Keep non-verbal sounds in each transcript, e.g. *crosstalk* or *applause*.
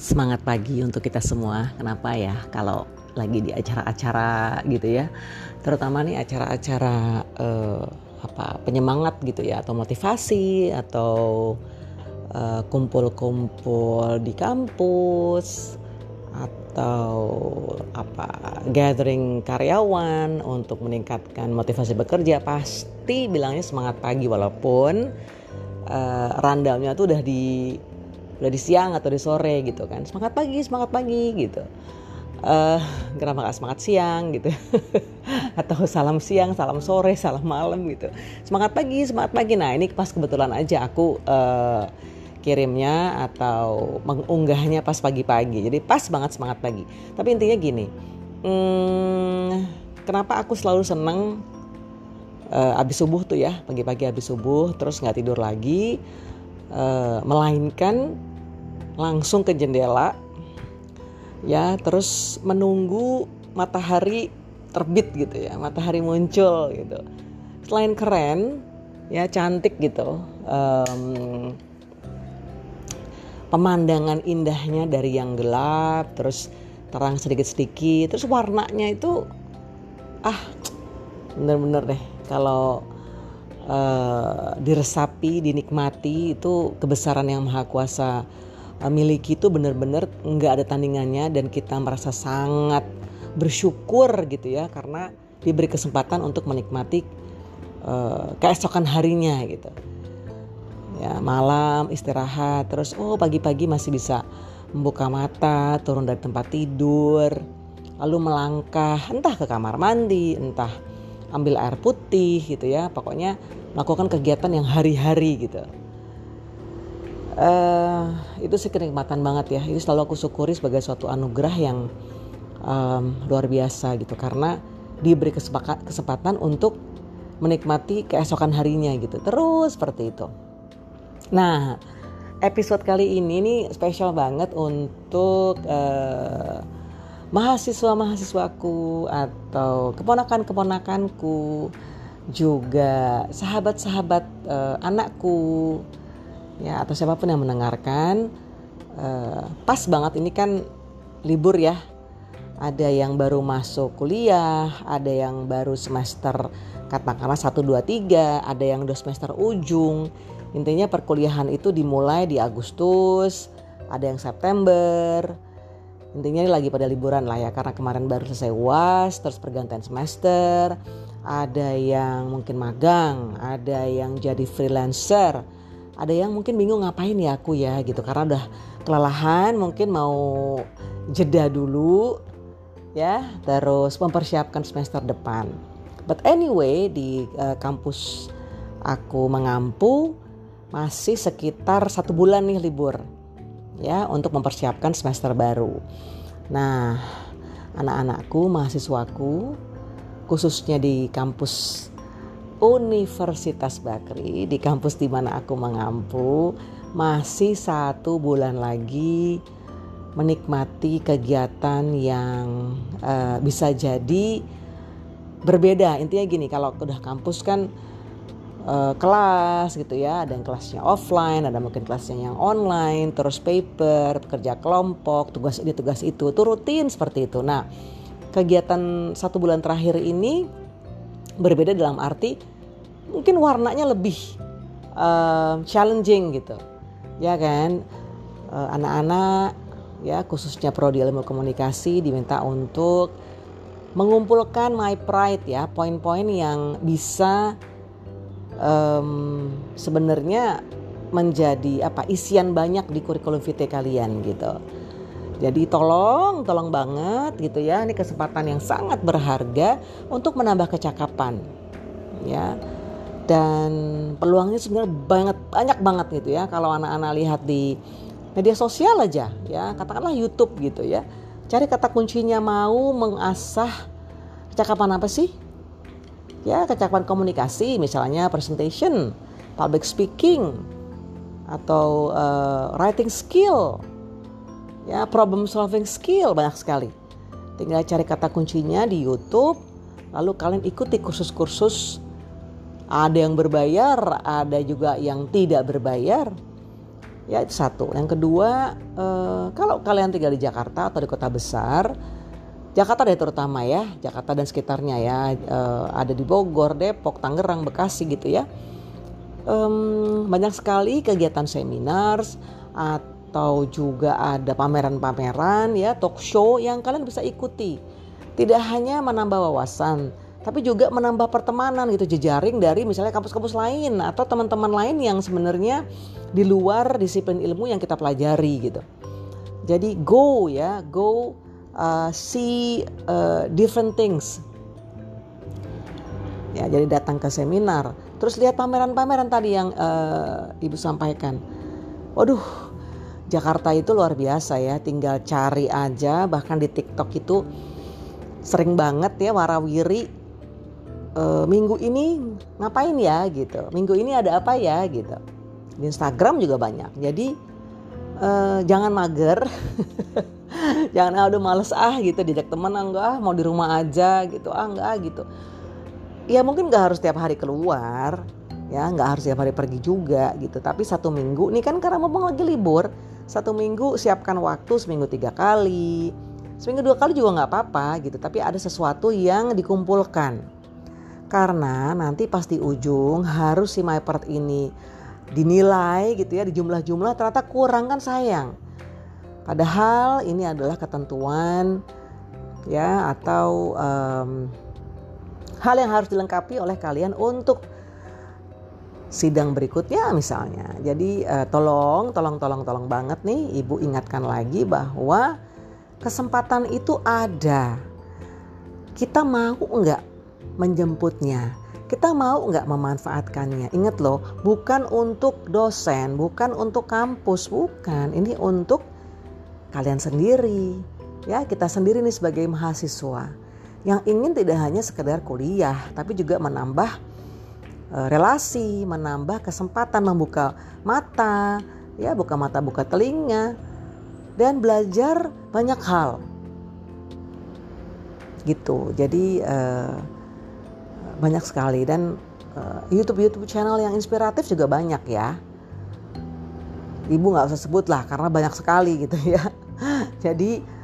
semangat pagi untuk kita semua. Kenapa ya? Kalau lagi di acara-acara gitu ya, terutama nih acara-acara uh, apa penyemangat gitu ya, atau motivasi atau uh, kumpul-kumpul di kampus atau apa gathering karyawan untuk meningkatkan motivasi bekerja pasti bilangnya semangat pagi walaupun uh, randamnya tuh udah di udah di siang atau di sore gitu kan. Semangat pagi semangat pagi gitu. Uh, kenapa gak semangat siang gitu? *laughs* Atau salam siang salam sore salam malam gitu. Semangat pagi semangat pagi. Nah ini pas kebetulan aja aku uh, kirimnya atau mengunggahnya pas pagi-pagi. Jadi pas banget semangat pagi. Tapi intinya gini hmm, kenapa aku selalu seneng uh, abis subuh tuh ya pagi-pagi abis subuh terus nggak tidur lagi uh, melainkan langsung ke jendela ya terus menunggu matahari terbit gitu ya matahari muncul gitu. Selain keren ya cantik gitu um, pemandangan indahnya dari yang gelap terus terang sedikit-sedikit terus warnanya itu ah bener-bener deh kalau uh, diresapi dinikmati itu kebesaran yang maha kuasa miliki itu benar-benar nggak ada tandingannya dan kita merasa sangat bersyukur gitu ya karena diberi kesempatan untuk menikmati uh, keesokan harinya gitu. Ya malam istirahat terus oh pagi-pagi masih bisa membuka mata turun dari tempat tidur lalu melangkah entah ke kamar mandi entah ambil air putih gitu ya pokoknya melakukan kegiatan yang hari-hari gitu uh, itu sih kenikmatan banget ya. Itu selalu aku syukuri sebagai suatu anugerah yang um, luar biasa gitu. Karena diberi kesempatan untuk menikmati keesokan harinya gitu. Terus seperti itu. Nah episode kali ini nih spesial banget untuk uh, mahasiswa-mahasiswaku atau keponakan-keponakanku juga sahabat-sahabat uh, anakku ya atau siapa pun yang mendengarkan uh, pas banget ini kan libur ya. Ada yang baru masuk kuliah ada yang baru semester katakanlah 1 2 3 ada yang udah semester ujung. Intinya perkuliahan itu dimulai di Agustus ada yang September. Intinya ini lagi pada liburan lah ya karena kemarin baru selesai uas terus pergantian semester. Ada yang mungkin magang ada yang jadi freelancer ada yang mungkin bingung ngapain ya aku ya? Gitu karena udah kelelahan mungkin mau jeda dulu ya terus mempersiapkan semester depan. But anyway di uh, kampus aku mengampu masih sekitar satu bulan nih libur ya untuk mempersiapkan semester baru. Nah anak-anakku mahasiswaku khususnya di kampus Universitas Bakri di kampus di mana aku mengampu masih satu bulan lagi menikmati kegiatan yang uh, bisa jadi berbeda. Intinya gini kalau udah kampus kan uh, kelas gitu ya ada yang kelasnya offline ada mungkin kelasnya yang online terus paper kerja kelompok tugas ini tugas itu itu rutin seperti itu. Nah kegiatan satu bulan terakhir ini berbeda dalam arti mungkin warnanya lebih uh, challenging gitu ya kan eh, anak-anak ya khususnya prodi ilmu komunikasi diminta untuk mengumpulkan my pride ya poin-poin yang bisa um, sebenarnya menjadi apa isian banyak di kurikulum vitae kalian gitu. Jadi tolong, tolong banget gitu ya. Ini kesempatan yang sangat berharga untuk menambah kecakapan. Ya. Dan peluangnya sebenarnya banget banyak banget gitu ya. Kalau anak-anak lihat di media sosial aja ya, katakanlah YouTube gitu ya. Cari kata kuncinya mau mengasah kecakapan apa sih? Ya, kecakapan komunikasi misalnya presentation, public speaking atau uh, writing skill ya problem solving skill banyak sekali tinggal cari kata kuncinya di YouTube lalu kalian ikuti kursus-kursus ada yang berbayar ada juga yang tidak berbayar Ya itu satu. Yang kedua, uh, kalau kalian tinggal di Jakarta atau di kota besar, Jakarta deh terutama ya, Jakarta dan sekitarnya ya, uh, ada di Bogor, Depok, Tangerang, Bekasi gitu ya. Banyak sekali kegiatan seminar juga ada pameran-pameran ya, talk show yang kalian bisa ikuti. Tidak hanya menambah wawasan, tapi juga menambah pertemanan gitu jejaring dari misalnya kampus-kampus lain atau teman-teman lain yang sebenarnya di luar disiplin ilmu yang kita pelajari gitu. Jadi go ya, go uh, see uh, different things. Ya, jadi datang ke seminar, terus lihat pameran-pameran tadi yang uh, Ibu sampaikan. Waduh, Jakarta itu luar biasa ya, tinggal cari aja bahkan di TikTok itu sering banget ya warawiri e, minggu ini ngapain ya gitu minggu ini ada apa ya gitu. Di Instagram juga banyak jadi e, jangan mager *laughs* jangan ah udah males ah gitu diajak teman ah enggak ah mau di rumah aja gitu ah enggak ah gitu. Ya mungkin nggak harus tiap hari keluar ya nggak harus tiap hari pergi juga gitu tapi satu minggu ini kan karena mau lagi libur satu minggu siapkan waktu seminggu tiga kali seminggu dua kali juga nggak apa-apa gitu tapi ada sesuatu yang dikumpulkan karena nanti pasti ujung harus si my part ini dinilai gitu ya di jumlah-jumlah ternyata kurang kan sayang. Padahal ini adalah ketentuan ya atau um, hal yang harus dilengkapi oleh kalian untuk sidang berikutnya misalnya. Jadi uh, tolong, tolong, tolong, tolong banget nih ibu ingatkan lagi bahwa kesempatan itu ada. Kita mau nggak menjemputnya. Kita mau nggak memanfaatkannya? Ingat loh, bukan untuk dosen, bukan untuk kampus, bukan. Ini untuk kalian sendiri. Ya, kita sendiri nih sebagai mahasiswa yang ingin tidak hanya sekedar kuliah, tapi juga menambah relasi, menambah kesempatan membuka mata, ya buka mata, buka telinga, dan belajar banyak hal. Gitu. Jadi uh, banyak sekali dan uh, YouTube YouTube channel yang inspiratif juga banyak ya. Ibu nggak usah sebut lah karena banyak sekali gitu *laughs* ya. Jadi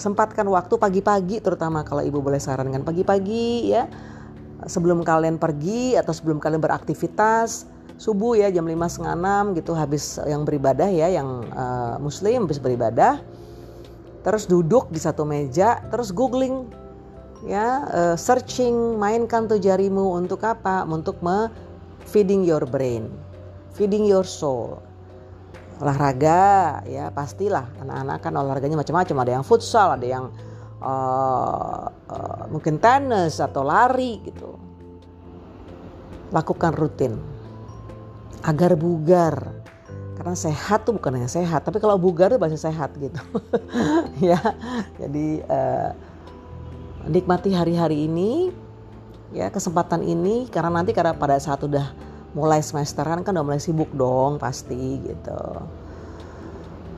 sempatkan waktu pagi-pagi terutama kalau ibu boleh sarankan pagi-pagi ya sebelum kalian pergi atau sebelum kalian beraktivitas subuh ya jam lima setengah enam gitu habis yang beribadah ya yang uh, muslim habis beribadah. Terus duduk di satu meja terus googling ya uh, searching mainkan tuh jarimu untuk apa? Untuk me feeding your brain feeding your soul. Olahraga ya pastilah. Anak-anak kan olahraganya macam-macam. Ada yang futsal ada yang uh, uh, mungkin tenis atau lari gitu lakukan rutin. Agar bugar. Karena sehat tuh bukan hanya sehat tapi kalau bugar tuh bahasa sehat gitu. *laughs* Ya jadi uh, nikmati hari-hari ini ya kesempatan ini karena nanti karena pada saat udah mulai semesteran kan udah mulai sibuk dong pasti gitu.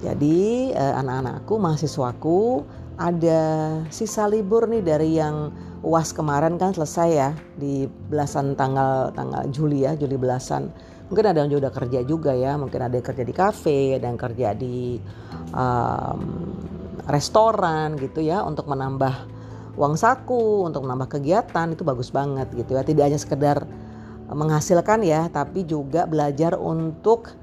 Jadi eh, anak-anakku, mahasiswaku ada sisa libur nih dari yang uas kemarin kan selesai ya di belasan tanggal tanggal Juli ya Juli belasan. Mungkin ada yang udah kerja juga ya, mungkin ada yang kerja di kafe, ada yang kerja di um, restoran gitu ya untuk menambah uang saku untuk menambah kegiatan itu bagus banget gitu ya. Tidak hanya sekedar menghasilkan ya tapi juga belajar untuk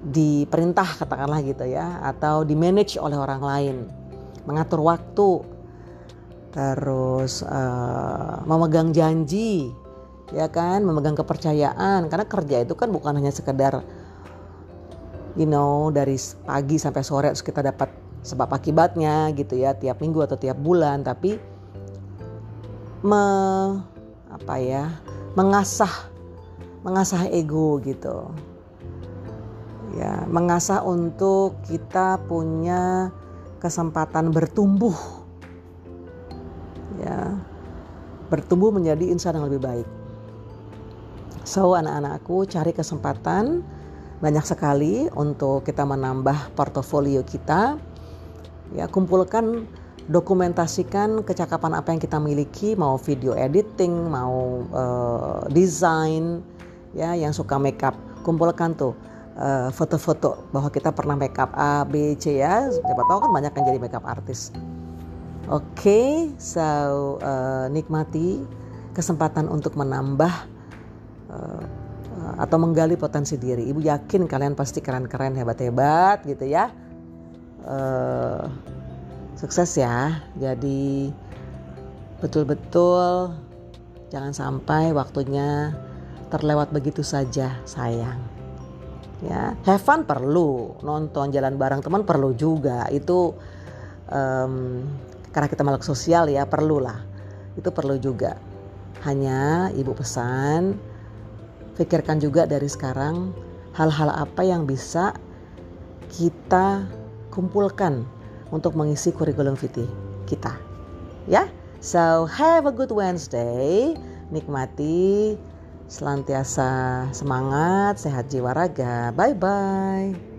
diperintah katakanlah gitu ya atau di manage oleh orang lain. Mengatur waktu terus uh, memegang janji ya kan? Memegang kepercayaan. Karena kerja itu kan bukan hanya sekedar you know dari pagi sampai sore terus kita dapat sebab akibatnya gitu ya tiap minggu atau tiap bulan. Tapi me, apa ya mengasah mengasah ego gitu. Ya mengasah untuk kita punya kesempatan bertumbuh ya bertumbuh menjadi insan yang lebih baik so anak-anakku cari kesempatan banyak sekali untuk kita menambah portofolio kita ya kumpulkan dokumentasikan kecakapan apa yang kita miliki mau video editing mau uh, desain ya yang suka makeup kumpulkan tuh uh, foto-foto bahwa kita pernah makeup A, B, C ya. Siapa tahu kan banyak yang jadi makeup artis. Oke, okay, so uh, nikmati kesempatan untuk menambah uh, atau menggali potensi diri. Ibu yakin kalian pasti keren-keren, hebat-hebat gitu ya. Uh, sukses ya. Jadi betul-betul jangan sampai waktunya terlewat begitu saja, sayang. Ya, have fun perlu, nonton jalan bareng teman perlu juga. Itu um, karena kita makhluk sosial ya perlulah. Itu perlu juga. Hanya ibu pesan pikirkan juga dari sekarang hal-hal apa yang bisa kita kumpulkan untuk mengisi kurikulum vitae kita. Ya? So have a good Wednesday. Nikmati selantiasa semangat sehat jiwa raga. Bye bye